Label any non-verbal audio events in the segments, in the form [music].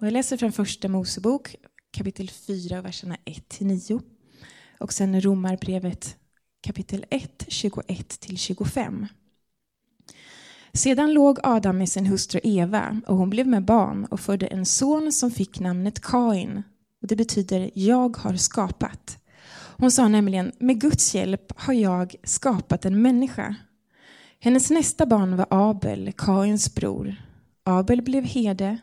Och jag läser från Första Mosebok kapitel 4, verserna 1-9. Och sen Romarbrevet kapitel 1, 21-25. Sedan låg Adam med sin hustru Eva och hon blev med barn och födde en son som fick namnet Kain. Och det betyder jag har skapat. Hon sa nämligen med Guds hjälp har jag skapat en människa. Hennes nästa barn var Abel, Kains bror. Abel blev herde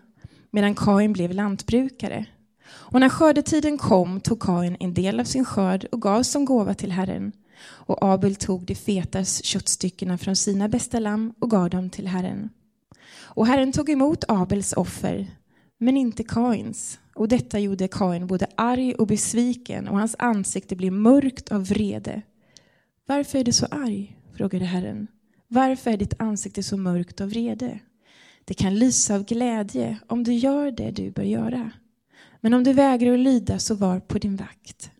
medan Kain blev lantbrukare. Och när skördetiden kom tog Kain en del av sin skörd och gav som gåva till Herren. Och Abel tog de fetas köttstyckena från sina bästa lamm och gav dem till Herren. Och Herren tog emot Abels offer, men inte Kains. Och detta gjorde Kain både arg och besviken, och hans ansikte blev mörkt av vrede. Varför är du så arg? frågade Herren. Varför är ditt ansikte så mörkt av vrede? Det kan lysa av glädje om du gör det du bör göra. Men om du vägrar att lyda så var på din vakt.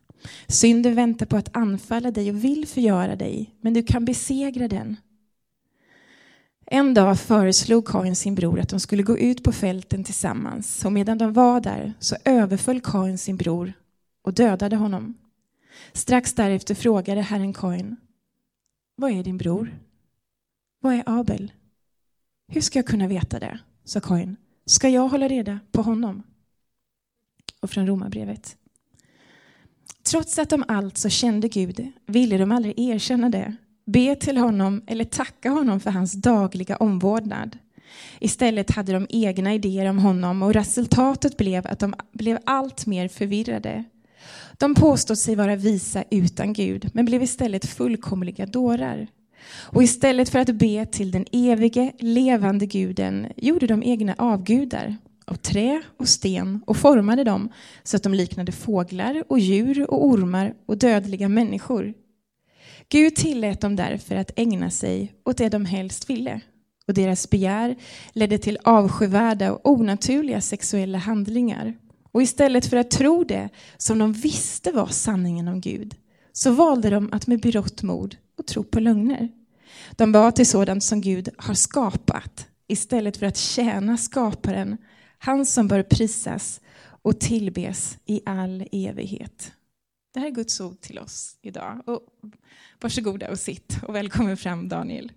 Synden väntar på att anfalla dig och vill förgöra dig, men du kan besegra den. En dag föreslog Kain sin bror att de skulle gå ut på fälten tillsammans och medan de var där så överföll Kain sin bror och dödade honom. Strax därefter frågade Herren Kain, vad är din bror? Vad är Abel? Hur ska jag kunna veta det? sa Kain. Ska jag hålla reda på honom? Och från Romarbrevet. Trots att de alltså kände Gud ville de aldrig erkänna det, be till honom eller tacka honom för hans dagliga omvårdnad. Istället hade de egna idéer om honom och resultatet blev att de blev allt mer förvirrade. De påstod sig vara visa utan Gud, men blev istället fullkomliga dårar. Och istället för att be till den evige, levande guden gjorde de egna avgudar av trä och sten och formade dem så att de liknade fåglar och djur och ormar och dödliga människor. Gud tillät dem därför att ägna sig åt det de helst ville och deras begär ledde till avskyvärda och onaturliga sexuella handlingar. Och istället för att tro det som de visste var sanningen om Gud så valde de att med berått mod och tro på lögner. De bad till sådant som Gud har skapat istället för att tjäna skaparen, han som bör prisas och tillbes i all evighet. Det här är Guds ord till oss idag. Och varsågoda och sitt och välkommen fram Daniel.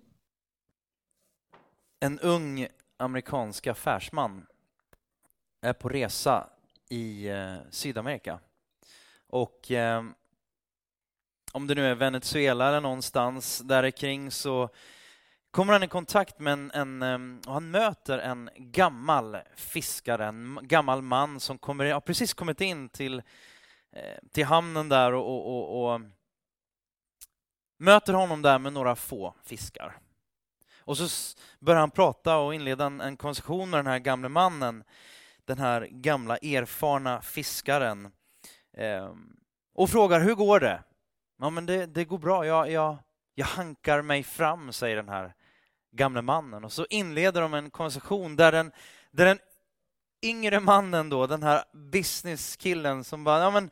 En ung amerikansk affärsman är på resa i eh, Sydamerika. Och eh, om det nu är Venezuela eller någonstans där kring så kommer han i kontakt med en, en, och han möter en gammal fiskare, en gammal man som kommer, har precis kommit in till, eh, till hamnen där och, och, och, och möter honom där med några få fiskar. Och så börjar han prata och inleda en, en konversation med den här gamle mannen, den här gamla erfarna fiskaren, eh, och frågar hur går det? Ja, men det, det går bra. Jag, jag, jag hankar mig fram, säger den här gamle mannen. Och så inleder de en konversation där den, där den yngre mannen, då, den här businesskillen som bara, ja men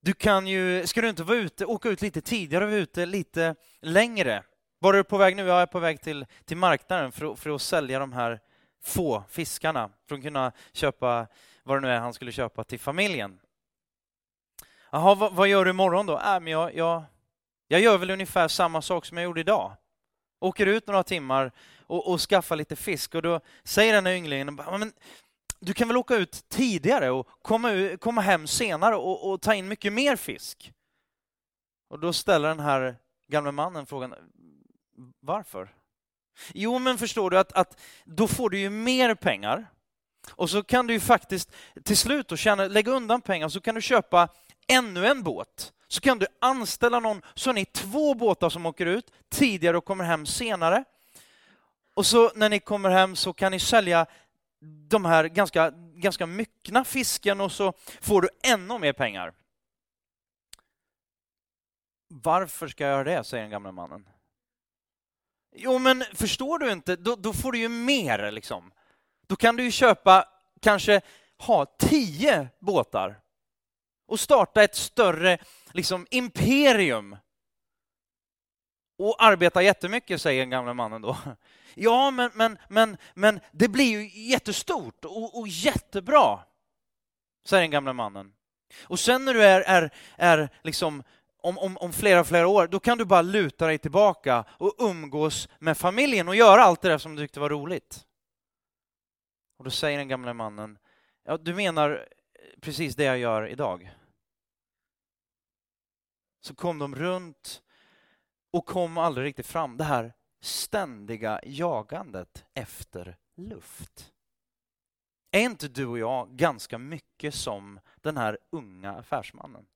du kan ju, ska du inte vara ute, åka ut lite tidigare och vara ute lite längre? Var är du på väg nu? Jag är på väg till, till marknaden för, för att sälja de här få fiskarna för att kunna köpa vad det nu är han skulle köpa till familjen. Jaha, vad, vad, gör du imorgon då? Äh, men jag, jag, jag gör väl ungefär samma sak som jag gjorde idag. Åker ut några timmar och, och skaffar lite fisk och då säger den här ynglingen, men du kan väl åka ut tidigare och komma, komma hem senare och, och ta in mycket mer fisk? Och då ställer den här gamle mannen frågan, varför? Jo, men förstår du att, att då får du ju mer pengar och så kan du ju faktiskt till slut då tjäna, lägga undan pengar så kan du köpa ännu en båt så kan du anställa någon så har ni två båtar som åker ut tidigare och kommer hem senare. Och så när ni kommer hem så kan ni sälja de här ganska, ganska myckna fisken och så får du ännu mer pengar. Varför ska jag göra det, säger den gamla mannen. Jo, men förstår du inte, då, då får du ju mer liksom. Då kan du ju köpa, kanske ha tio båtar och starta ett större liksom, imperium. och arbeta jättemycket, säger den gamla mannen då. [laughs] Ja, men, men, men, men det blir ju jättestort och, och jättebra, säger den gamla mannen. Och sen när du är, är, är liksom om, om, om flera, flera år, då kan du bara luta dig tillbaka och umgås med familjen och göra allt det där som du tyckte var roligt. Och då säger den gamla mannen, ja, du menar precis det jag gör idag? Så kom de runt och kom aldrig riktigt fram. Det här ständiga jagandet efter luft. Är inte du och jag ganska mycket som den här unga affärsmannen?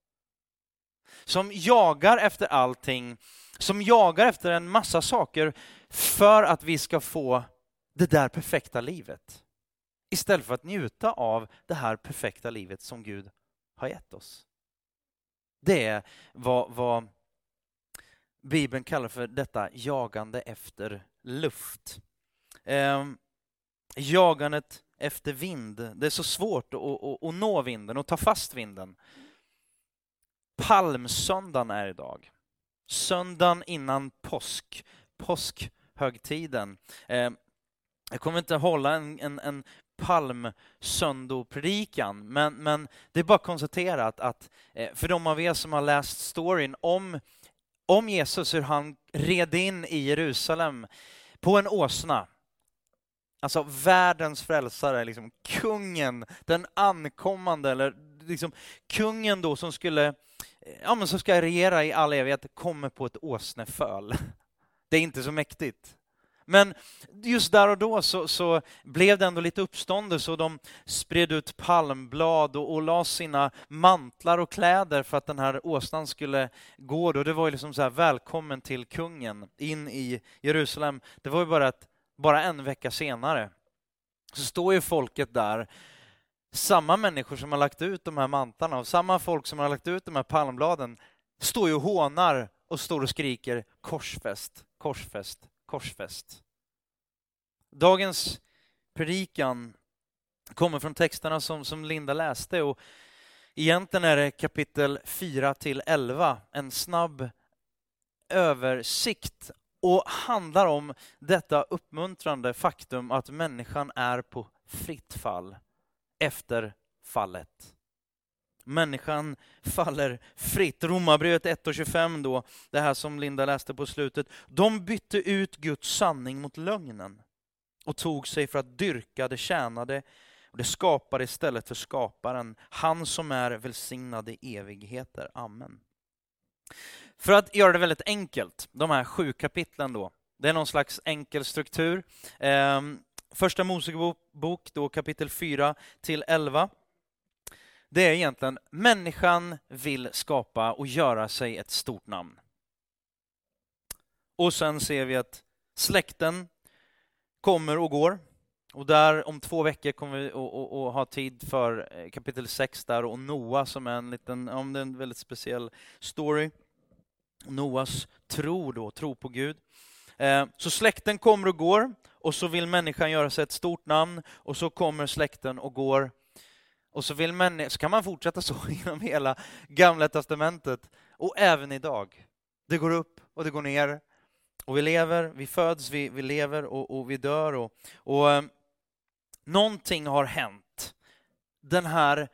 Som jagar efter allting, som jagar efter en massa saker för att vi ska få det där perfekta livet. Istället för att njuta av det här perfekta livet som Gud har gett oss. Det är vad, vad Bibeln kallar för detta jagande efter luft. Eh, jagandet efter vind. Det är så svårt att, att, att nå vinden och ta fast vinden. Palmsöndagen är idag. Söndagen innan påsk, påskhögtiden. Eh, jag kommer inte hålla en, en, en palmsöndopredikan. men, men det är bara konstaterat att eh, för de av er som har läst storyn om, om Jesus, hur han red in i Jerusalem på en åsna, Alltså världens frälsare, liksom kungen, den ankommande, eller liksom kungen då som skulle, eh, ja men som ska regera i all evighet, kommer på ett åsneföl. [laughs] Det är inte så mäktigt. Men just där och då så, så, blev det ändå lite uppståndelse och de spred ut palmblad och, och la sina mantlar och kläder för att den här åsnan skulle gå. Då. Det var ju liksom så här, välkommen till kungen in i Jerusalem. Det var ju bara, att, bara en vecka senare så står ju folket där samma människor som har lagt ut de här mantlarna och samma folk som har lagt ut de här palmbladen står ju och hånar och står och skriker korsfäst, korsfäst, korsfäst. Dagens predikan kommer från texterna som, som Linda läste och egentligen är det kapitel 4 till 11, en snabb översikt och handlar om detta uppmuntrande faktum att människan är på fritt fall efter fallet. Människan faller fritt. Romarbrevet 1.25 då, det här som Linda läste på slutet. De bytte ut Guds sanning mot lögnen och tog sig för att dyrka det tjänade och det skapade istället för skaparen, han som är välsignad i evigheter. Amen. För att göra det väldigt enkelt, de här sju kapitlen då, det är någon slags enkel struktur. Ehm, första Mosebok, då kapitel 4 till 11. Det är egentligen människan vill skapa och göra sig ett stort namn. Och sen ser vi att släkten kommer och går. Och där om två veckor kommer vi att ha tid för eh, kapitel 6 där och Noa som är en liten, om det är en väldigt speciell story. Noas tro då, tro på Gud. Eh, så släkten kommer och går och så vill människan göra sig ett stort namn och så kommer släkten och går. Och så, vill man, så kan man fortsätta så [laughs] genom hela Gamla Testamentet och även idag. Det går upp och det går ner. Och vi lever, vi föds, vi, vi lever och, och vi dör. Och, och eh, någonting har hänt. Den här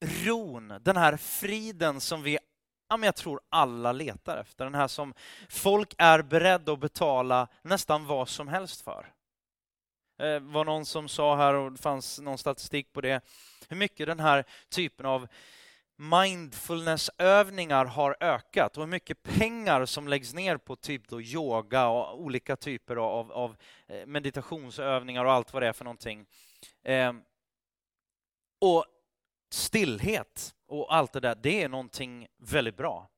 ron, den här friden som vi ja, men jag tror alla letar efter. Den här som folk är beredda att betala nästan vad som helst för. Det eh, var någon som sa här, och det fanns någon statistik på det, hur mycket den här typen av mindfulnessövningar har ökat och hur mycket pengar som läggs ner på typ då yoga och olika typer av, av eh, meditationsövningar och allt vad det är för någonting. Eh, och stillhet och allt det där, det är någonting väldigt bra.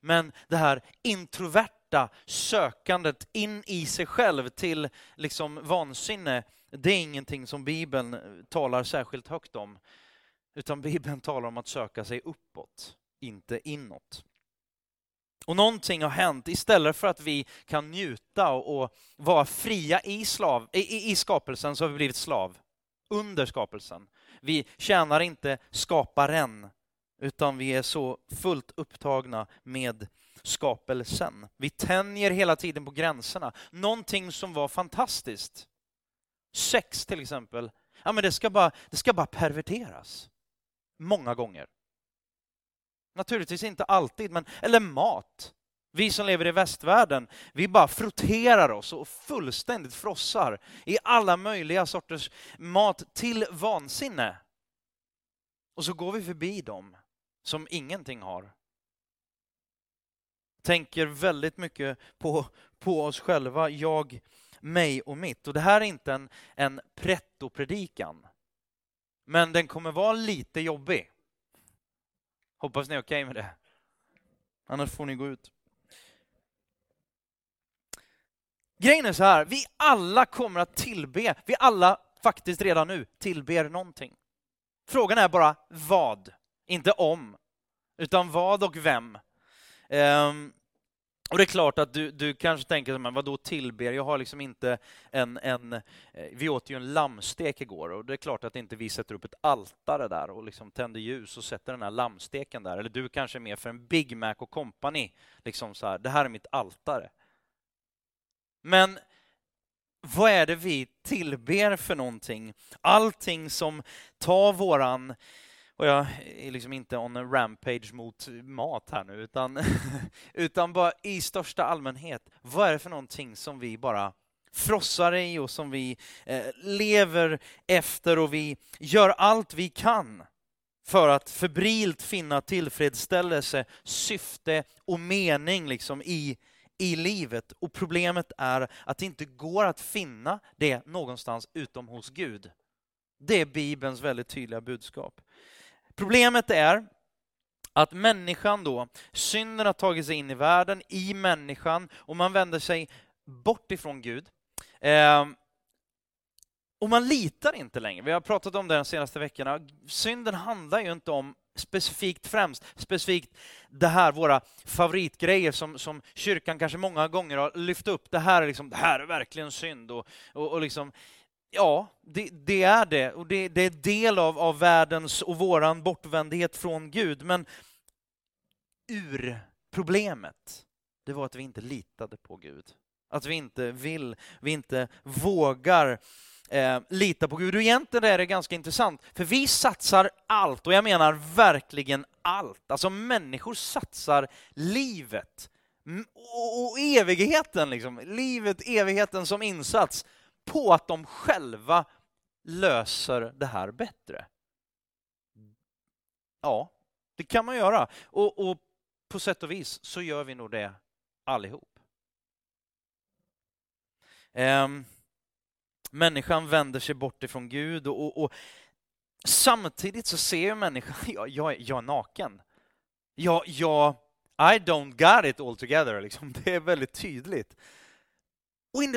Men det här introverta sökandet in i sig själv till liksom vansinne, det är ingenting som Bibeln eh, talar särskilt högt om. Utan Bibeln talar om att söka sig uppåt, inte inåt. Och någonting har hänt. Istället för att vi kan njuta och, och vara fria i, slav, i, i skapelsen så har vi blivit slav under skapelsen. Vi tjänar inte skaparen, utan vi är så fullt upptagna med skapelsen. Vi tänjer hela tiden på gränserna. Någonting som var fantastiskt. Sex till exempel, ja, men det, ska bara, det ska bara perverteras. Många gånger. Naturligtvis inte alltid, men, eller mat. Vi som lever i västvärlden, vi bara frotterar oss och fullständigt frossar i alla möjliga sorters mat till vansinne. Och så går vi förbi dem som ingenting har. Tänker väldigt mycket på, på oss själva, jag, mig och mitt. Och det här är inte en, en pretto-predikan. Men den kommer vara lite jobbig. Hoppas ni är okej okay med det. Annars får ni gå ut. Grejen är så här, vi alla kommer att tillbe, vi alla faktiskt redan nu tillber någonting. Frågan är bara vad, inte om, utan vad och vem. Um, och det är klart att du, du kanske tänker, men vadå tillber? Jag har liksom inte en, en... Eh, vi åt ju en lammstek igår och det är klart att inte vi sätter upp ett altare där och liksom tänder ljus och sätter den här lammsteken där. Eller du kanske är mer för en Big Mac och company. Liksom så här, det här är mitt altare. Men vad är det vi tillber för någonting? Allting som tar våran och jag är liksom inte on a rampage mot mat här nu, utan, [laughs] utan bara i största allmänhet. Vad är det för någonting som vi bara frossar i och som vi eh, lever efter och vi gör allt vi kan för att febrilt finna tillfredsställelse, syfte och mening liksom i, i livet. Och problemet är att det inte går att finna det någonstans utom hos Gud. Det är Bibelns väldigt tydliga budskap. Problemet är att människan då, synden har tagit sig in i världen, i människan, och man vänder sig bort ifrån Gud. Eh, och man litar inte längre. Vi har pratat om det de senaste veckorna. Synden handlar ju inte om specifikt främst, specifikt det här, våra favoritgrejer som, som kyrkan kanske många gånger har lyft upp. Det här är, liksom, det här är verkligen synd. Och, och, och liksom, Ja, det, det, är det. Och det, det är del av, av världens och våran bortvändhet från Gud. Men ur problemet, det var att vi inte litade på Gud. Att vi inte vill, vi inte vågar eh, lita på Gud. Och egentligen är det ganska intressant, för vi satsar allt, och jag menar verkligen allt. Alltså människor satsar livet och, och evigheten, liksom. livet, evigheten som insats på att de själva löser det här bättre. Ja, det kan man göra. Och, och på sätt och vis så gör vi nog det allihop. Ehm, människan vänder sig bort ifrån Gud och, och, och samtidigt så ser människan, [laughs] jag, jag, jag är naken. Jag, jag, I don't got it all together, liksom. [laughs] det är väldigt tydligt. Och i,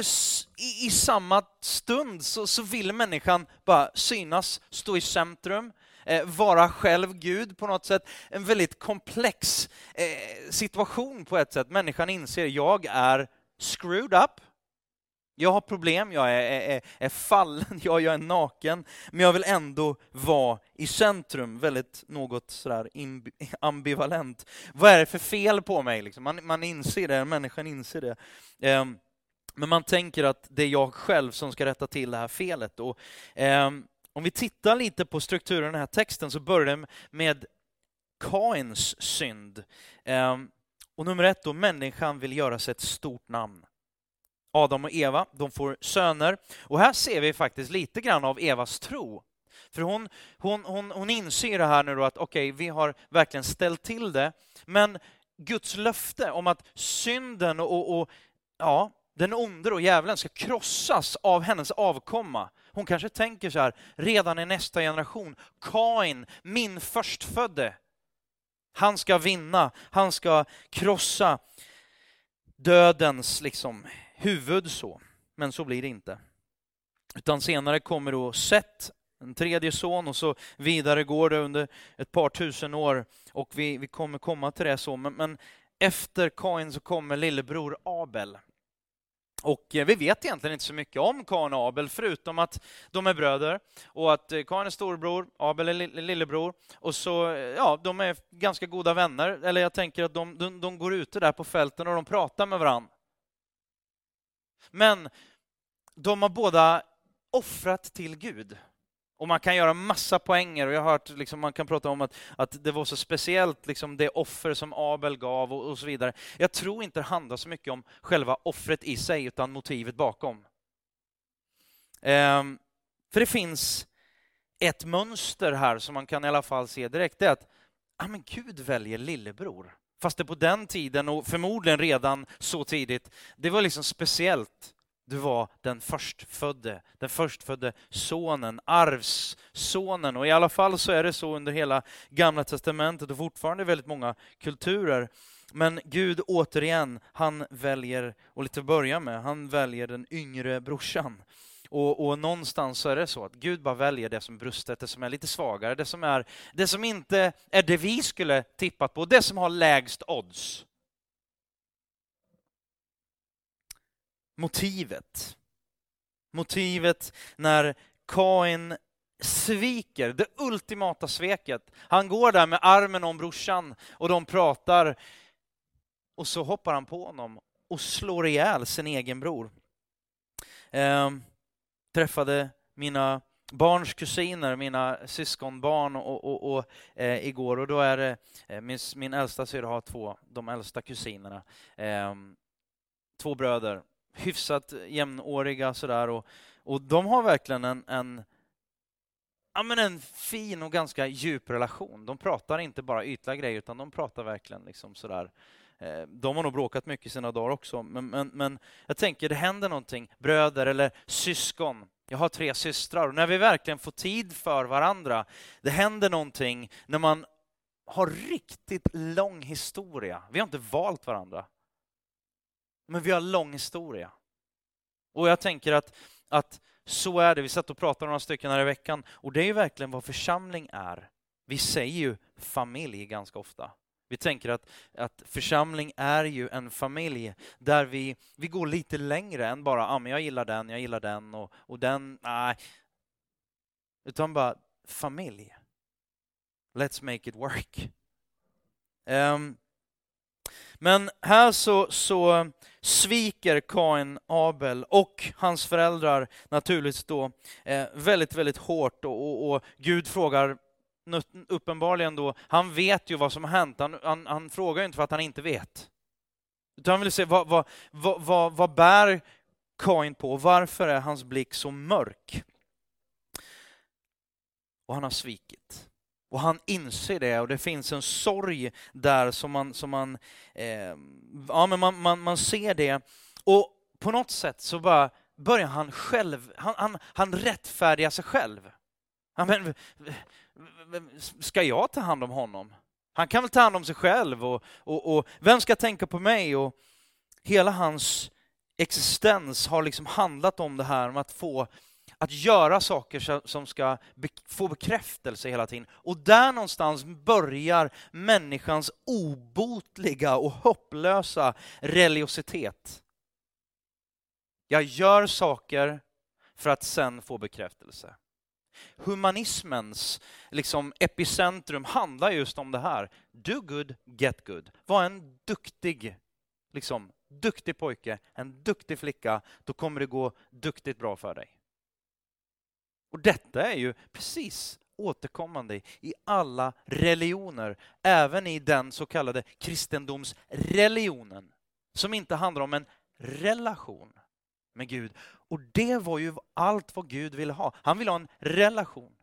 i, samma stund så, så vill människan bara synas, stå i centrum, eh, vara själv Gud på något sätt. En väldigt komplex eh, situation på ett sätt. Människan inser, jag är screwed up. Jag har problem, jag är, är, är fallen, [laughs] jag, jag är naken, men jag vill ändå vara i centrum, väldigt något sådär ambivalent. Vad är det för fel på mig? Liksom? Man, man inser det, människan inser det. Um, men man tänker att det är jag själv som ska rätta till det här felet. Och, eh, om vi tittar lite på strukturen i den här texten så börjar den med Kains synd. Eh, och nummer ett då, människan vill göra sig ett stort namn. Adam och Eva, de får söner. Och här ser vi faktiskt lite grann av Evas tro. För hon, hon, hon, hon inser det här nu då att okej, okay, vi har verkligen ställt till det. Men Guds löfte om att synden och, och ja, den onde och djävulen ska krossas av hennes avkomma. Hon kanske tänker så här, redan i nästa generation, Kain, min förstfödde, han ska vinna, han ska krossa dödens liksom, huvud så. Men så blir det inte. Utan senare kommer då Seth, en tredje son, och så vidare går det under ett par tusen år och vi, vi kommer komma till det så. Men, men efter Kain så kommer lillebror Abel och eh, vi vet egentligen inte så mycket om Kain och Abel, förutom att de är bröder och att eh, Kain är storbror, Abel är lillebror. Och så, eh, ja, de är ganska goda vänner. Eller jag tänker att de, de, de går ute där på fälten och de pratar med varandra. Men de har båda offrat till Gud. Och man kan göra massa poänger och jag har hört liksom, man kan prata om att, att det var så speciellt, liksom, det offer som Abel gav och, och, så vidare. Jag tror inte det handlar så mycket om själva offret i sig, utan motivet bakom. Ehm, för det finns ett mönster här som man kan i alla fall se direkt, det är att ah, men Gud väljer lillebror. Fast det på den tiden, och förmodligen redan så tidigt, det var liksom speciellt du var den förstfödde, den förstfödde sonen, arvssonen. Och i alla fall så är det så under hela Gamla Testamentet och fortfarande i väldigt många kulturer. Men Gud återigen, han väljer, och lite att börja med, han väljer den yngre brorsan. Och, och, någonstans så är det så att Gud bara väljer det som är brustet, det som är lite svagare, det som, är, det som inte är det vi skulle tippat på, det som har lägst odds. Motivet. Motivet när Kain sviker, det ultimata sveket. Han går där med armen om brorsan och de pratar och så hoppar han på honom och slår ihjäl sin egen bror. Eh, träffade mina barns kusiner, mina syskonbarn och, och, och eh, igår och då är det eh, min, min äldsta syrra har två, de äldsta kusinerna, ehm, två bröder hyfsat jämnåriga sådär och, och de har verkligen en, en ja, men en fin och ganska djup relation. De pratar inte bara ytliga grejer, utan de pratar verkligen liksom sådär. Eh, de har nog bråkat mycket i sina dagar också, men, men, men jag tänker det händer någonting, bröder eller syskon. Jag har tre systrar och när vi verkligen får tid för varandra, det händer någonting när man har riktigt lång historia. Vi har inte valt varandra. Men vi har lång historia. Och jag tänker att, att så är det. Vi satt och pratade några stycken här i veckan och det är ju verkligen vad församling är. Vi säger ju familj ganska ofta. Vi tänker att, att församling är ju en familj där vi, vi går lite längre än bara ah, men jag gillar den, jag gillar den och, och den, nej. Utan bara familj. Let's make it work. Um, men här så, så sviker Kain Abel och hans föräldrar naturligtvis då eh, väldigt, väldigt hårt och, och, och, Gud frågar uppenbarligen då, han vet ju vad som har hänt, han, han, han frågar inte för att han inte vet. Utan han vill se vad, vad, vad, vad, vad bär Kain på, varför är hans blick så mörk? Och han har svikit. Och han inser det och det finns en sorg där som man, som man, eh, ja, men man, man, man ser det. Och på något sätt så bara börjar han själv, han, han, han rättfärdiga sig själv. Ja, men, ska jag ta hand om honom? Han kan väl ta hand om sig själv och, och, och vem ska tänka på mig? Och hela hans existens har liksom handlat om det här om att få att göra saker som ska få bekräftelse hela tiden. Och där någonstans börjar människans obotliga och hopplösa religiositet. Jag gör saker för att sen få bekräftelse. Humanismens liksom, epicentrum handlar just om det här. Do good, get good. Var en duktig, liksom, duktig pojke, en duktig flicka, då kommer det gå duktigt bra för dig. Och detta är ju precis återkommande i alla religioner, även i den så kallade kristendomsreligionen, som inte handlar om en relation med Gud. Och det var ju allt vad Gud ville ha. Han ville ha en relation.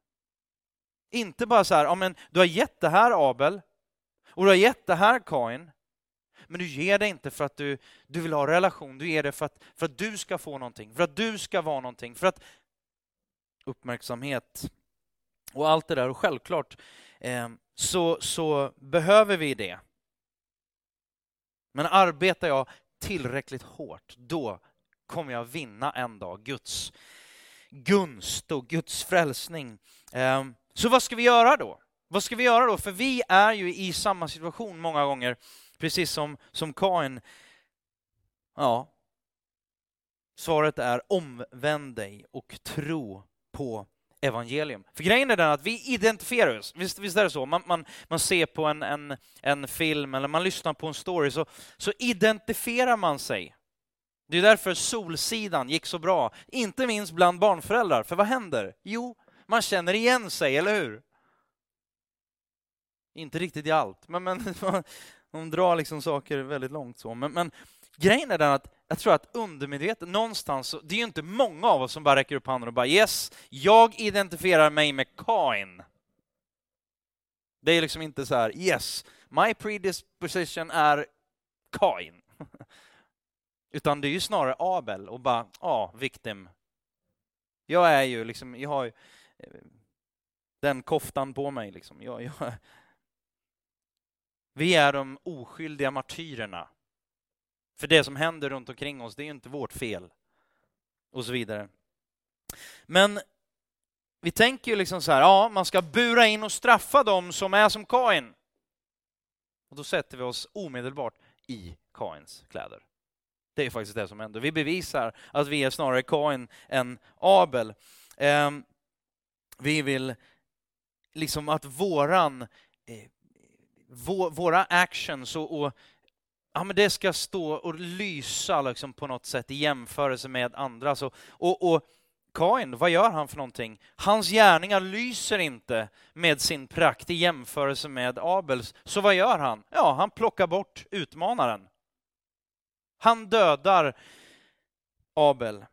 Inte bara så här, ja, men du har gett det här Abel, och du har gett det här Kain, men du ger det inte för att du, du vill ha relation, du ger det för att, för att du ska få någonting, för att du ska vara någonting, för att uppmärksamhet och allt det där. Och självklart eh, så, så behöver vi det. Men arbetar jag tillräckligt hårt, då kommer jag vinna en dag Guds gunst och Guds frälsning. Eh, så vad ska vi göra då? Vad ska vi göra då? För vi är ju i samma situation många gånger, precis som, som Kain. Ja, Svaret är omvänd dig och tro på evangelium. För grejen är den att vi identifierar oss, visst, visst är det så? Man, man, man ser på en, en, en film eller man lyssnar på en story så, så identifierar man sig. Det är därför Solsidan gick så bra, inte minst bland barnföräldrar. För vad händer? Jo, man känner igen sig, eller hur? Inte riktigt i allt, men, men [laughs] de drar liksom saker väldigt långt så. Men, men grejen är den att jag tror att undermedvetet, någonstans, det är ju inte många av oss som bara räcker upp handen och bara yes, jag identifierar mig med Kain. Det är liksom inte så här, yes, my predisposition är Kain. [laughs] Utan det är ju snarare Abel och bara, ja, victim. Jag är ju liksom, jag har ju eh, den koftan på mig liksom. Jag, jag, [laughs] vi är de oskyldiga martyrerna. För det som händer runt omkring oss, det är ju inte vårt fel. Och så vidare. Men vi tänker ju liksom så här, ja, man ska bura in och straffa dem som är som Kain. Och då sätter vi oss omedelbart i Kains kläder. Det är faktiskt det som händer. Vi bevisar att vi är snarare Kain än Abel. Ehm, vi vill liksom att våran, eh, våra actions och, och ja, men det ska stå och lysa liksom på något sätt i jämförelse med andra. Så, och, och Kain, vad gör han för någonting? Hans gärningar lyser inte med sin prakt i jämförelse med Abels. Så vad gör han? Ja, han plockar bort utmanaren. Han dödar Abel.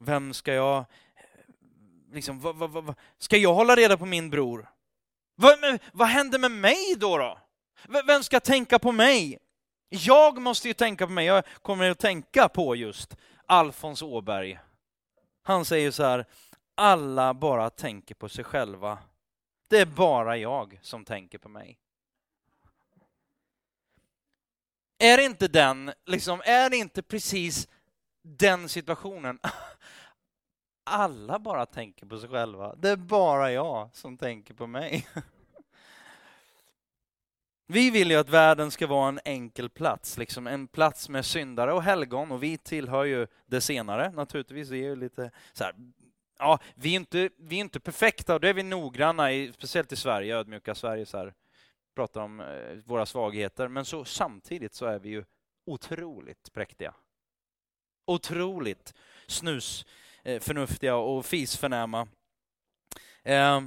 Vem ska jag... Liksom, va, va, va, ska jag hålla reda på min bror? Vad, vad händer med mig då? då? Vem ska tänka på mig? Jag måste ju tänka på mig. Jag kommer att tänka på just Alfons Åberg. Han säger så här, alla bara tänker på sig själva. Det är bara jag som tänker på mig. Är det inte den, liksom, är det inte precis den situationen? [laughs] Alla bara tänker på sig själva. Det är bara jag som tänker på mig. [laughs] Vi vill ju att världen ska vara en enkel plats, liksom en plats med syndare och helgon och vi tillhör ju det senare naturligtvis. Vi är ju lite så här, ja, vi är inte, vi är inte perfekta och det är vi noggranna i, speciellt i Sverige, ödmjuka Sverige så här, pratar om eh, våra svagheter, men så samtidigt så är vi ju otroligt präktiga. Otroligt snusförnuftiga och fisförnäma. Eh,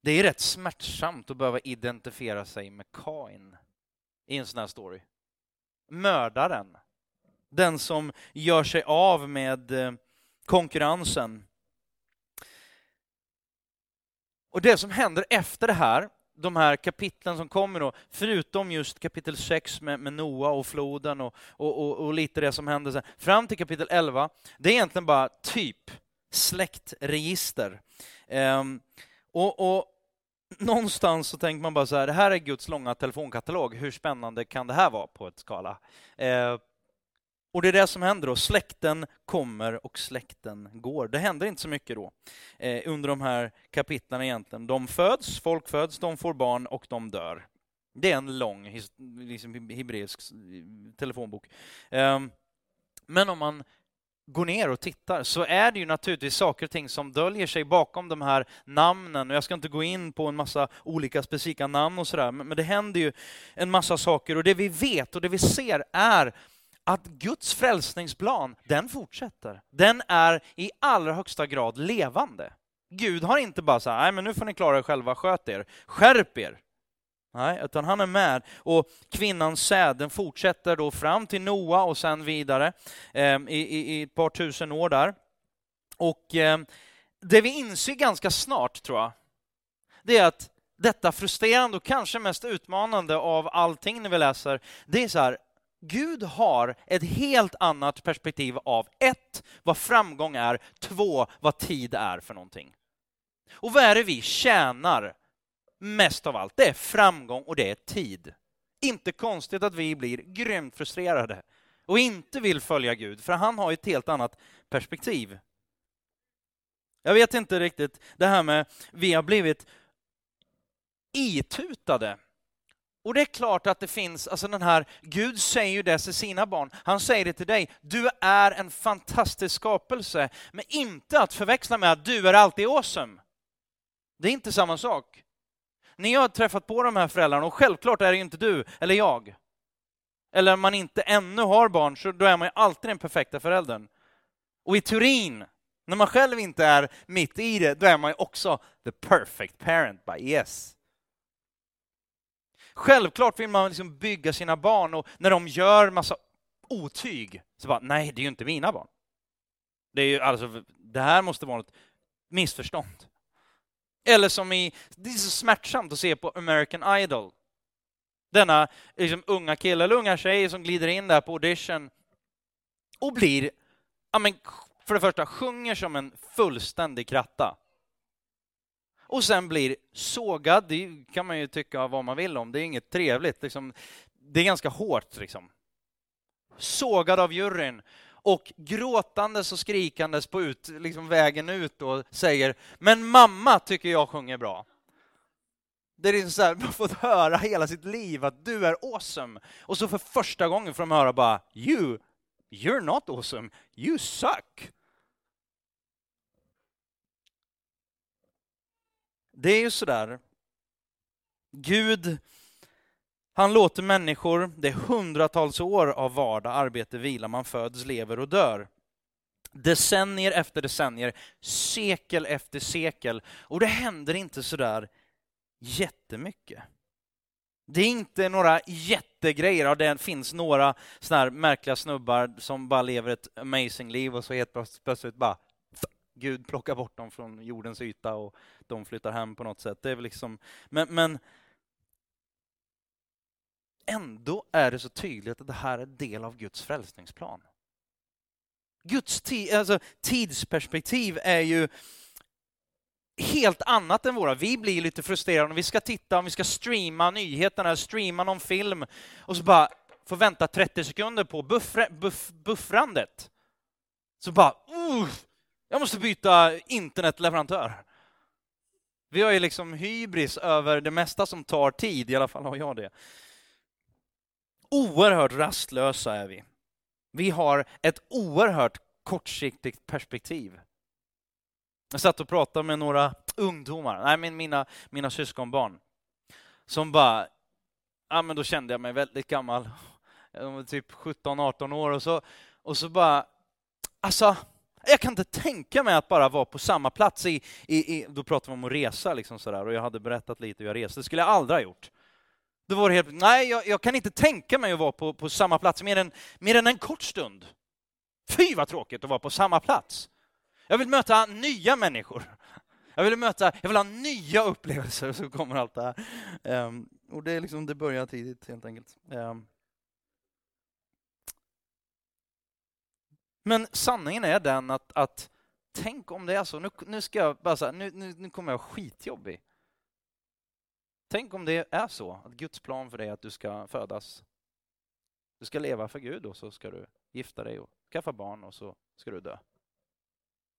det är rätt smärtsamt att behöva identifiera sig med Kain i en sån här story. Mördaren. Den som gör sig av med eh, konkurrensen. Och det som händer efter det här, de här kapitlen som kommer då, förutom just kapitel 6 med, med Noa och floden och, och, och, och, lite det som händer sen, fram till kapitel 11, det är egentligen bara typ släktregister. Um, och, och, någonstans så tänker man bara så här, det här är Guds långa telefonkatalog, hur spännande kan det här vara på ett skala? Eh, och det är det som händer då, släkten kommer och släkten går. Det händer inte så mycket då eh, under de här kapitlen egentligen. De föds, folk föds, de får barn och de dör. Det är en lång liksom, hebreisk telefonbok. Eh, men om man går ner och tittar så är det ju naturligtvis saker och ting som döljer sig bakom de här namnen. Och jag ska inte gå in på en massa olika specifika namn och sådär, men det händer ju en massa saker. Och det vi vet och det vi ser är att Guds frälsningsplan, den fortsätter. Den är i allra högsta grad levande. Gud har inte bara sagt, nej men nu får ni klara er själva, sköt er, skärp er. Nej, utan han är med. Och kvinnans säd, den fortsätter då fram till Noa och sen vidare eh, i, i, ett par tusen år där. Och eh, det vi inser ganska snart, tror jag, det är att detta frustrerande och kanske mest utmanande av allting när vi läser, det är så här, Gud har ett helt annat perspektiv av ett, vad framgång är, två, vad tid är för någonting. Och vad är det vi tjänar mest av allt, det är framgång och det är tid. Inte konstigt att vi blir grymt frustrerade och inte vill följa Gud, för han har ett helt annat perspektiv. Jag vet inte riktigt det här med, vi har blivit itutade Och det är klart att det finns, alltså den här, Gud säger ju det till sina barn. Han säger det till dig, du är en fantastisk skapelse, men inte att förväxla med att du är alltid awesome. Det är inte samma sak. Ni har träffat på de här föräldrarna och självklart är det inte du eller jag. Eller om man inte ännu har barn, så då är man ju alltid den perfekta föräldern. Och i teorin, när man själv inte är mitt i det, då är man ju också the perfect parent by yes. Självklart vill man liksom bygga sina barn och när de gör massa otyg, så bara, nej, det är ju inte mina barn. Det, är ju, alltså, det här måste vara ett missförstånd. Eller som i, det är så smärtsamt att se på American Idol. Denna liksom, unga kille eller unga tjej som glider in där på audition och blir, ja, men, för det första, sjunger som en fullständig kratta. Och sen blir sågad, det kan man ju tycka vad man vill om, det är inget trevligt. Liksom, det är ganska hårt. Liksom. Sågad av juryn och gråtandes och skrikandes på ut, liksom vägen ut och säger ”Men mamma tycker jag sjunger bra”. Det är liksom så här, [laughs] man har fått höra hela sitt liv att du är awesome. Och så för första gången får de höra bara ”You, you're not awesome, you suck”. Det är ju sådär. Gud, han låter människor, det är hundratals år av vardag, arbete, vila, man föds, lever och dör. Decennier efter decennier, sekel efter sekel. Och det händer inte sådär jättemycket. Det är inte några jättegrejer, det finns några sådana här märkliga snubbar som bara lever ett amazing liv och så helt plötsligt bara Gud plockar bort dem från jordens yta och de flyttar hem på något sätt. Det är väl liksom, men, men ändå är det så tydligt att det här är del av Guds frälsningsplan. Guds tid, alltså, tidsperspektiv är ju helt annat än våra. Vi blir lite frustrerade om vi ska titta, om vi ska streama nyheterna, streama någon film och så bara få vänta 30 sekunder på buffre, buff, buffrandet. Så bara, uh, jag måste byta internetleverantör. Vi har ju liksom hybris över det mesta som tar tid, i alla fall har jag det. Oerhört rastlösa är vi. Vi har ett oerhört kortsiktigt perspektiv. Jag satt och pratade med några ungdomar, nej men mina, mina syskonbarn, som bara, ja men då kände jag mig väldigt gammal, De var typ 17-18 år och så, och så bara, alltså jag kan inte tänka mig att bara vara på samma plats i, i, i då pratar vi om att resa liksom sådär, och jag hade berättat lite hur jag reste, det skulle jag aldrig ha gjort. Då var det helt, nej jag, jag, kan inte tänka mig att vara på, på samma plats mer än, mer än en kort stund. Fy vad tråkigt att vara på samma plats. Jag vill möta nya människor. Jag vill möta, jag vill ha nya upplevelser, så kommer allt det här. Um, och det, är liksom, det börjar tidigt helt enkelt. Um, Men sanningen är den att, att tänk om det är så, nu, nu ska jag bara så nu, nu, nu kommer jag skitjobbig. Tänk om det är så, att Guds plan för dig är att du ska födas. Du ska leva för Gud och så ska du gifta dig och skaffa barn och så ska du dö.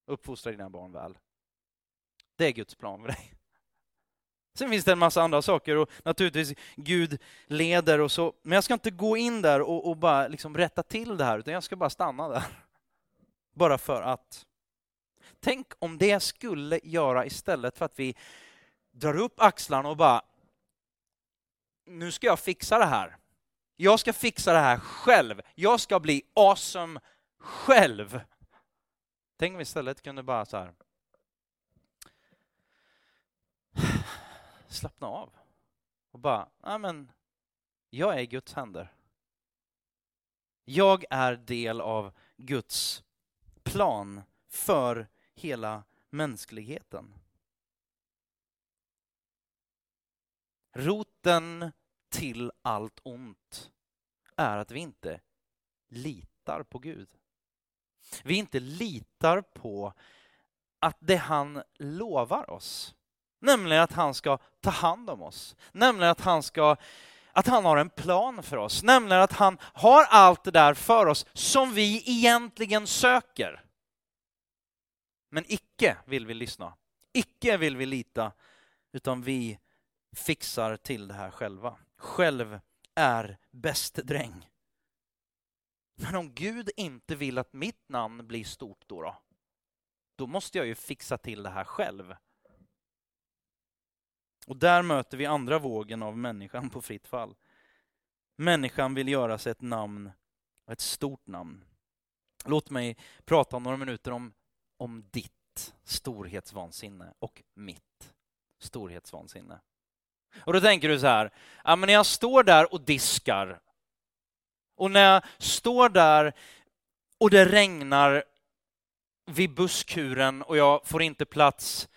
Uppfostra dina barn väl. Det är Guds plan för dig. Sen finns det en massa andra saker och naturligtvis Gud leder och så. Men jag ska inte gå in där och, och bara liksom rätta till det här, utan jag ska bara stanna där. Bara för att. Tänk om det skulle göra istället för att vi drar upp axlarna och bara nu ska jag fixa det här. Jag ska fixa det här själv. Jag ska bli awesome själv. Tänk om vi istället kunde bara så här slappna av och bara, ja men jag är i Guds händer. Jag är del av Guds plan för hela mänskligheten. Roten till allt ont är att vi inte litar på Gud. Vi inte litar på att det han lovar oss, nämligen att han ska ta hand om oss, nämligen att han ska att han har en plan för oss, nämligen att han har allt det där för oss som vi egentligen söker. Men icke vill vi lyssna, icke vill vi lita, utan vi fixar till det här själva. själv är bäste dräng. Men om Gud inte vill att mitt namn blir stort då, då, då måste jag ju fixa till det här själv. Och där möter vi andra vågen av människan på fritt fall. Människan vill göra sig ett namn, ett stort namn. Låt mig prata några minuter om, om ditt storhetsvansinne och mitt storhetsvansinne. Och då tänker du så här, ja, men när jag står där och diskar och när jag står där och det regnar vid busskuren och jag får inte plats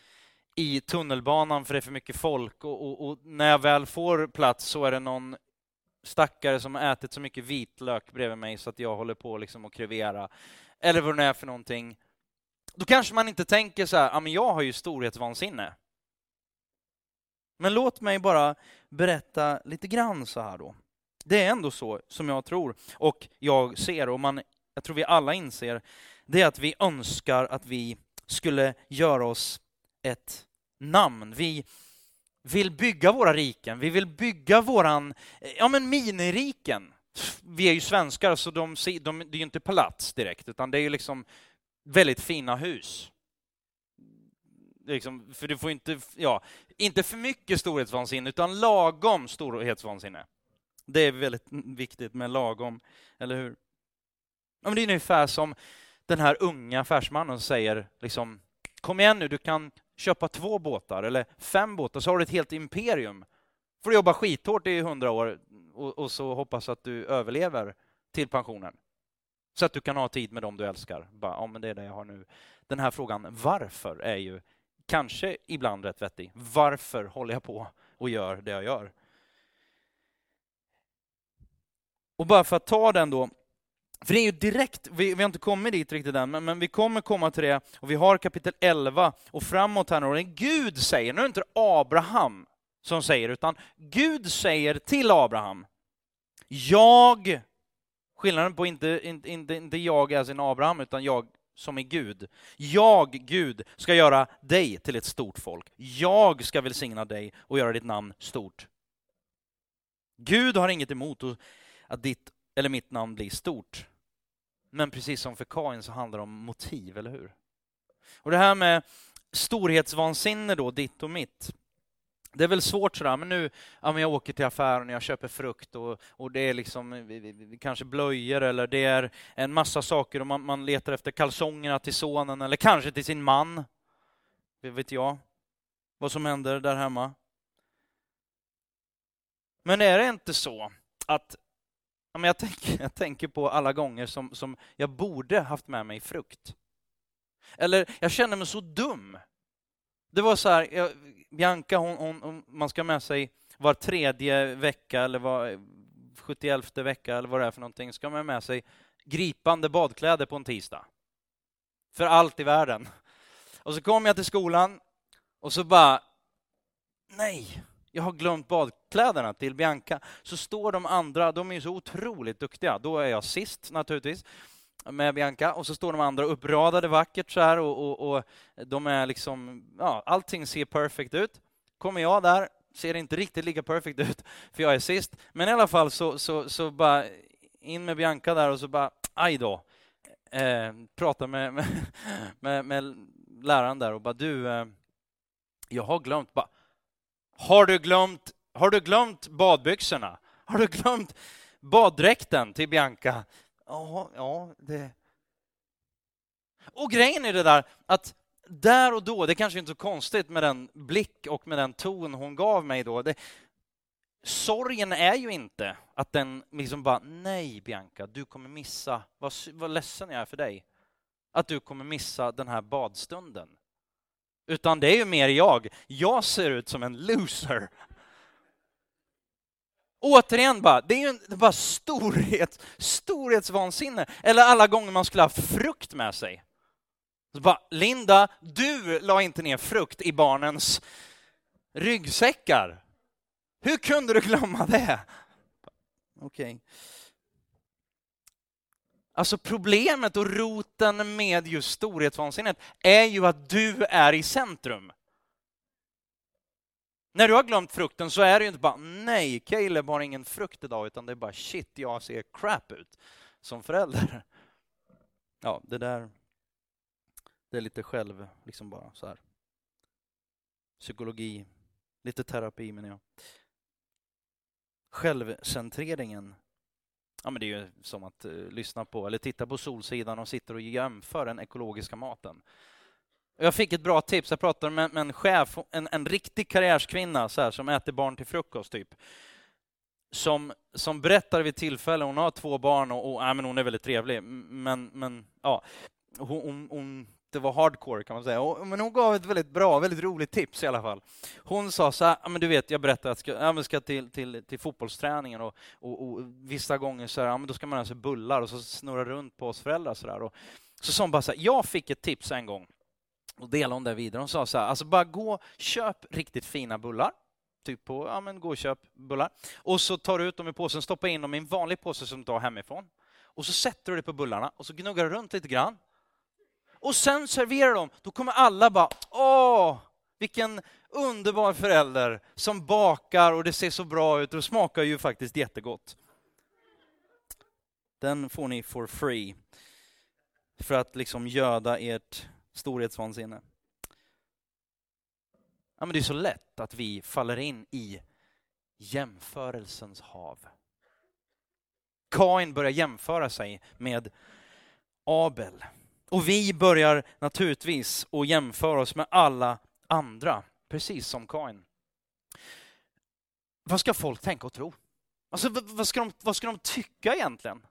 i tunnelbanan för det är för mycket folk och, och, och, när jag väl får plats så är det någon stackare som har ätit så mycket vitlök bredvid mig så att jag håller på liksom att krevera. Eller vad det är för någonting. Då kanske man inte tänker så här, ja men jag har ju storhetsvansinne. Men låt mig bara berätta lite grann så här då. Det är ändå så som jag tror och jag ser och man, jag tror vi alla inser, det är att vi önskar att vi skulle göra oss ett namn. Vi vill bygga våra riken, vi vill bygga våran, ja men miniriken. Vi är ju svenskar så de, de, det är ju inte palats direkt utan det är ju liksom väldigt fina hus. Liksom, för du får inte, ja, inte för mycket storhetsvansinne utan lagom storhetsvansinne. Det är väldigt viktigt med lagom, eller hur? Ja, men det är ungefär som den här unga affärsmannen säger liksom, kom igen nu, du kan köpa två båtar eller fem båtar så har du ett helt imperium. får du jobba skithårt i hundra år och, och, så hoppas att du överlever till pensionen. Så att du kan ha tid med dem du älskar. Bara, ja, men det är det jag har nu. Den här frågan varför är ju kanske ibland rätt vettig. Varför håller jag på och gör det jag gör? Och bara för att ta den då, för det är ju direkt, vi, vi har inte kommit dit riktigt än, men, men, vi kommer komma till det, och vi har kapitel 11 och framåt här nu, Gud säger, nu är det inte Abraham som säger, utan Gud säger till Abraham, jag, skillnaden på inte, inte, inte, inte jag är sin Abraham, utan jag som är Gud. Jag, Gud, ska göra dig till ett stort folk. Jag ska välsigna dig och göra ditt namn stort. Gud har inget emot att ditt eller mitt namn blir stort. Men precis som för Kain så handlar det om motiv, eller hur? Och det här med storhetsvansinne då, ditt och mitt. Det är väl svårt sådär, men nu, ja, men jag åker till affären och jag köper frukt och, och det är liksom kanske blöjor eller det är en massa saker och man, man letar efter kalsongerna till sonen eller kanske till sin man. Det vet jag vad som händer där hemma. Men är det inte så att Ja, men jag, tänker, [laughs] jag tänker på alla gånger som, som jag borde haft med mig frukt. Eller jag känner mig så dum. Det var så här, jag, Bianca, hon, hon, man ska med sig var tredje vecka eller var 71 vecka eller vad det är för någonting, ska man med sig gripande badkläder på en tisdag. För allt i världen. Och så kom jag till skolan och så bara, nej, jag har glömt badkläderna till Bianca, så står de andra, de är ju så otroligt duktiga. Då är jag sist naturligtvis med Bianca och så står de andra uppradade vackert så här och, och, och de är liksom, ja, allting ser perfekt ut. Kommer jag där, ser inte riktigt lika perfekt ut, [laughs] för jag är sist. Men i alla fall så, så, så bara in med Bianca där och så bara, aj då. Eh, prata med, [laughs] med, med, med läraren där och bara, du, eh, jag har glömt, bara, har du glömt, har du glömt badbyxorna? Har du glömt baddräkten till Bianca? Jaha, ja, det... Och grejen är det där att där och då, det kanske inte är så konstigt med den blick och med den ton hon gav mig då. Det, sorgen är ju inte att den liksom bara, nej Bianca, du kommer missa, vad, vad ledsen jag är för dig, att du kommer missa den här badstunden. Utan det är ju mer jag. Jag ser ut som en loser. Återigen bara, det är ju bara storhet, storhetsvansinne. Eller alla gånger man skulle ha frukt med sig. Så bara, Linda, du la inte ner frukt i barnens ryggsäckar. Hur kunde du glömma det? Okej. Okay. Alltså problemet och roten med just storhetsvansinnet är ju att du är i centrum. När du har glömt frukten så är det ju inte bara nej, Caleb har ingen frukt idag, utan det är bara shit, jag ser crap ut som förälder. Ja, det där, det är lite själv, liksom bara så här. Psykologi, lite terapi menar jag. Självcentreringen, ja men det är ju som att uh, lyssna på eller titta på Solsidan och sitter och jämför den ekologiska maten. Jag fick ett bra tips. Jag pratade med, med en chef, en, en riktig karriärskvinna så här, som äter barn till frukost. typ. Som, som berättar vid tillfälle, hon har två barn och, och ja, men hon är väldigt trevlig, men, men ja, hon, hon, hon det var hardcore kan man säga. Och, men hon gav ett väldigt bra, väldigt roligt tips i alla fall. Hon sa så här, men du vet, jag berättade att jag ska, ska till, till, till fotbollsträningen och, och, och, vissa gånger så här, ja, men då ska man ha sig bullar och så snurra runt på oss föräldrar. Så, där. Och, så sa hon bara så här, jag fick ett tips en gång och delade hon det vidare. Hon sa så här, alltså bara gå, köp riktigt fina bullar. Typ på, ja men gå och köp bullar. Och så tar du ut dem i påsen, stoppa in dem i en vanlig påse som du tar hemifrån. Och så sätter du det på bullarna och så gnuggar du runt lite grann. Och sen serverar dem. Då kommer alla bara, åh, vilken underbar förälder som bakar och det ser så bra ut och det smakar ju faktiskt jättegott. Den får ni for free. För att liksom göda ert storhetsvansinne. Ja, men det är så lätt att vi faller in i jämförelsens hav. Kain börjar jämföra sig med Abel. Och vi börjar naturligtvis att jämföra oss med alla andra, precis som Kain. Vad ska folk tänka och tro? Alltså, vad, ska de, vad ska de tycka egentligen?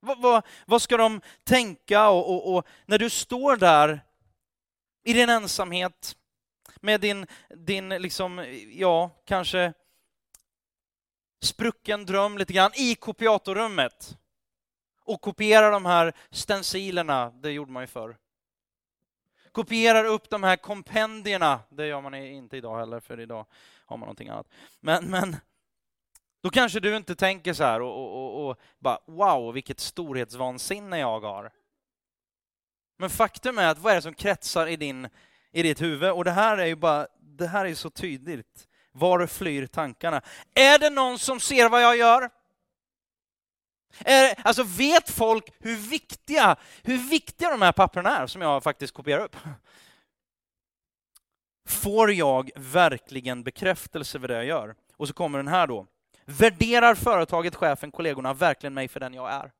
Vad, vad, vad ska de tänka? Och, och, och, när du står där i din ensamhet, med din, din liksom, ja, kanske sprucken dröm lite grann i kopiatorrummet och kopierar de här stencilerna, det gjorde man ju förr. Kopierar upp de här kompendierna, det gör man inte idag heller, för idag har man någonting annat. Men, men då kanske du inte tänker så här och, och, och, och bara wow, vilket storhetsvansinne jag har. Men faktum är att vad är det som kretsar i, din, i ditt huvud? Och det här är ju bara, det här är så tydligt. Var flyr tankarna? Är det någon som ser vad jag gör? Är, alltså vet folk hur viktiga, hur viktiga de här papperna är som jag faktiskt kopierar upp? Får jag verkligen bekräftelse för det jag gör? Och så kommer den här då. Värderar företaget, chefen, kollegorna verkligen mig för den jag är?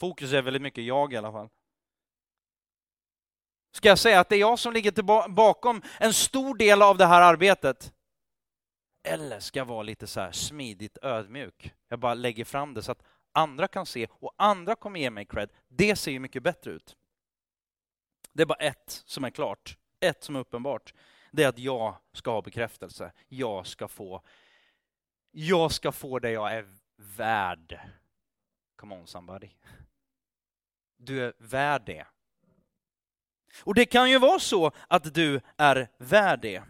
Fokus är väldigt mycket jag i alla fall. Ska jag säga att det är jag som ligger bakom en stor del av det här arbetet? Eller ska jag vara lite så här smidigt ödmjuk? Jag bara lägger fram det så att andra kan se och andra kommer ge mig cred. Det ser ju mycket bättre ut. Det är bara ett som är klart, ett som är uppenbart. Det är att jag ska ha bekräftelse. Jag ska få, jag ska få det jag är värd. Come on somebody. Du är värd det. Och det kan ju vara så att du är värd det.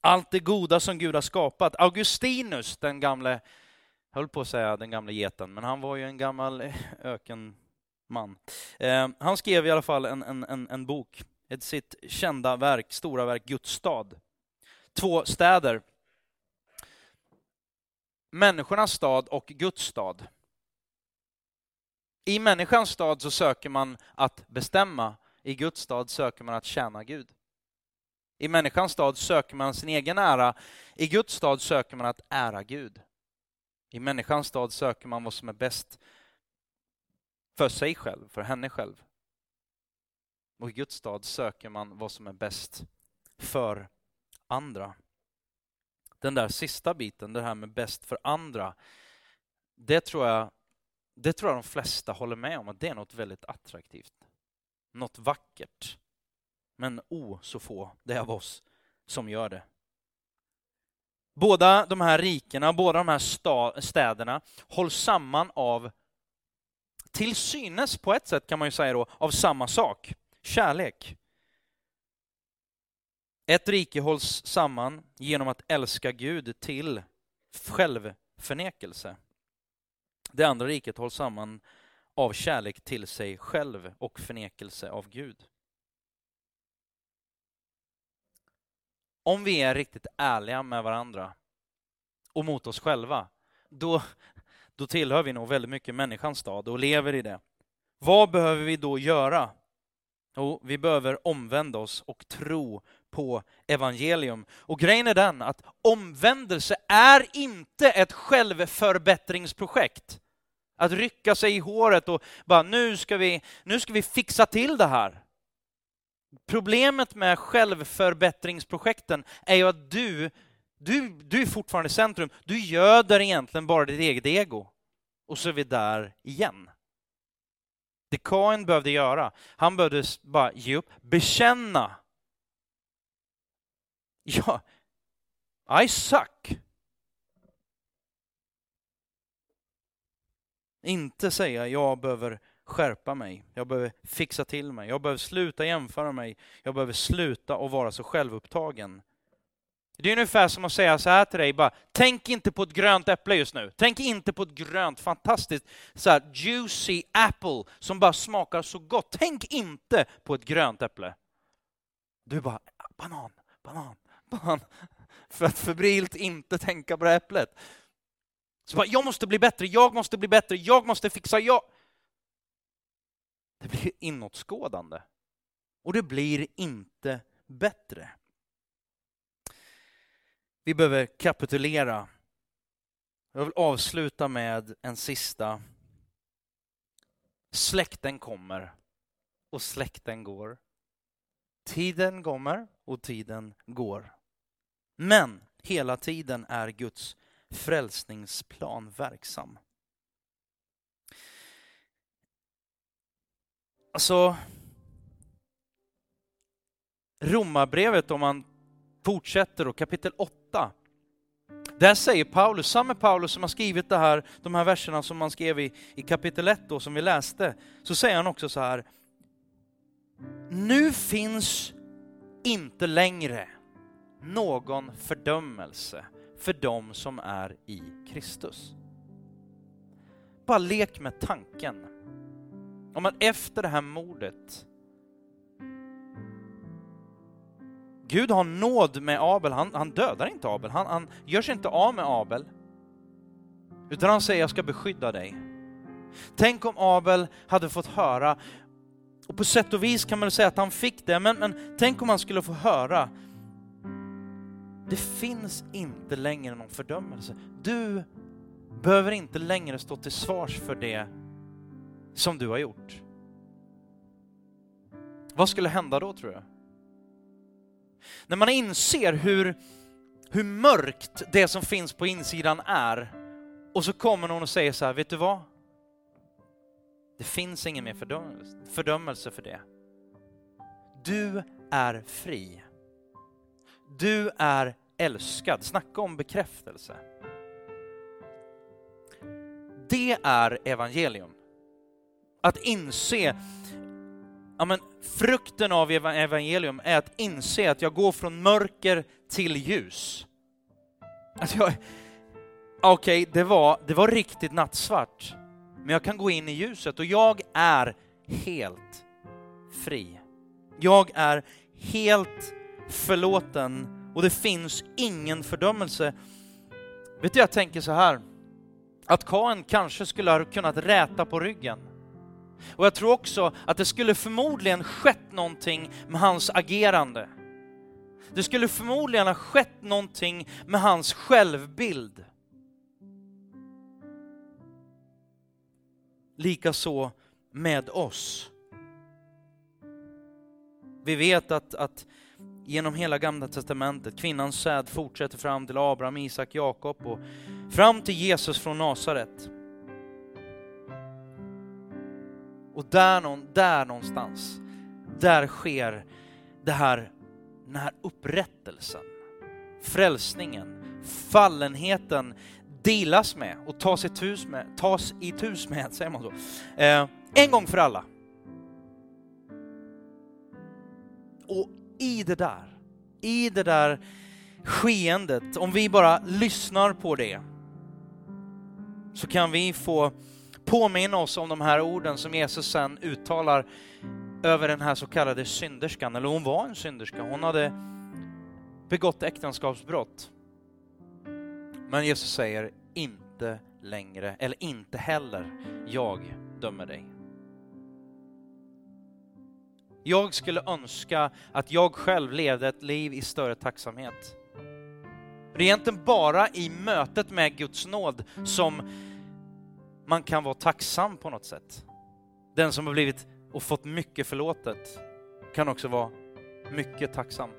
Allt det goda som Gud har skapat. Augustinus, den gamle, höll på att säga den gamle geten, men han var ju en gammal eh, ökenman. Eh, han skrev i alla fall en, en, en, en bok, ett sitt kända verk, stora verk, Guds stad. Två städer. Människornas stad och Guds stad. I människans stad så söker man att bestämma, i Guds stad söker man att tjäna Gud. I människans stad söker man sin egen ära, i Guds stad söker man att ära Gud. I människans stad söker man vad som är bäst för sig själv, för henne själv. Och i Guds stad söker man vad som är bäst för andra. Den där sista biten, det här med bäst för andra, det tror jag det tror jag de flesta håller med om att det är något väldigt attraktivt. Något vackert. Men o oh, så få det är av oss som gör det. Båda de här rikena, båda de här städerna hålls samman av, till synes på ett sätt kan man ju säga då, av samma sak, kärlek. Ett rike hålls samman genom att älska Gud till självförnekelse. Det andra riket hålls samman av kärlek till sig själv och förnekelse av Gud. om vi är riktigt ärliga med varandra och mot oss själva, då, då tillhör vi nog väldigt mycket människans stad och lever i det. Vad behöver vi då göra? Jo, vi behöver omvända oss och tro på evangelium. Och grejen är den att omvändelse är inte ett självförbättringsprojekt. Att rycka sig i håret och bara nu ska vi, nu ska vi fixa till det här. Problemet med självförbättringsprojekten är ju att du, du, du är fortfarande i centrum. Du göder egentligen bara ditt eget ego. Och så är vi där igen. Det Kain behövde göra, han behövde bara ge upp, bekänna. Ja, I suck. Inte säga jag behöver skärpa mig, jag behöver fixa till mig, jag behöver sluta jämföra mig, jag behöver sluta att vara så självupptagen. Det är ungefär som att säga så här till dig, bara, tänk inte på ett grönt äpple just nu. Tänk inte på ett grönt, fantastiskt, så här, juicy apple som bara smakar så gott. Tänk inte på ett grönt äpple. Du bara, banan, banan, banan. [laughs] För att febrilt inte tänka på det äpplet. Så bara, jag måste bli bättre, jag måste bli bättre, jag måste fixa, jag... Det blir inåtskådande. Och det blir inte bättre. Vi behöver kapitulera. Jag vill avsluta med en sista. Släkten kommer och släkten går. Tiden kommer och tiden går. Men hela tiden är Guds frälsningsplan verksam. Alltså, Romarbrevet, om man fortsätter och kapitel 8. Där säger Paulus, samme Paulus som har skrivit det här, de här verserna som man skrev i, i kapitel 1 då, som vi läste, så säger han också så här. Nu finns inte längre någon fördömelse för dem som är i Kristus. Bara lek med tanken. Om man efter det här mordet Gud har nåd med Abel, han, han dödar inte Abel, han, han gör sig inte av med Abel. Utan han säger, jag ska beskydda dig. Tänk om Abel hade fått höra, och på sätt och vis kan man säga att han fick det, men, men tänk om han skulle få höra, det finns inte längre någon fördömelse. Du behöver inte längre stå till svars för det som du har gjort. Vad skulle hända då tror jag? När man inser hur, hur mörkt det som finns på insidan är och så kommer någon och säger så här, vet du vad? Det finns ingen mer fördömelse, fördömelse för det. Du är fri. Du är älskad. Snacka om bekräftelse. Det är evangelium. Att inse ja, men frukten av evangelium är att inse att jag går från mörker till ljus. Att jag, okej, okay, det, var, det var riktigt nattsvart, men jag kan gå in i ljuset och jag är helt fri. Jag är helt förlåten och det finns ingen fördömelse. Vet du, jag tänker så här, att Kain kanske skulle ha kunnat räta på ryggen och jag tror också att det skulle förmodligen skett någonting med hans agerande. Det skulle förmodligen ha skett någonting med hans självbild. Likaså med oss. Vi vet att, att genom hela gamla testamentet, kvinnans säd fortsätter fram till Abraham, Isak, Jakob och fram till Jesus från Nasaret. Och där, där någonstans, där sker det här, den här upprättelsen, frälsningen, fallenheten delas med och tas i tus med, tas i tus med, säger man så, eh, en gång för alla. Och i det där, i det där skeendet, om vi bara lyssnar på det, så kan vi få påminna oss om de här orden som Jesus sen uttalar över den här så kallade synderskan, eller hon var en synderska. Hon hade begått äktenskapsbrott. Men Jesus säger inte längre, eller inte heller, jag dömer dig. Jag skulle önska att jag själv levde ett liv i större tacksamhet. Det är egentligen bara i mötet med Guds nåd som man kan vara tacksam på något sätt. Den som har blivit och fått mycket förlåtet kan också vara mycket tacksam.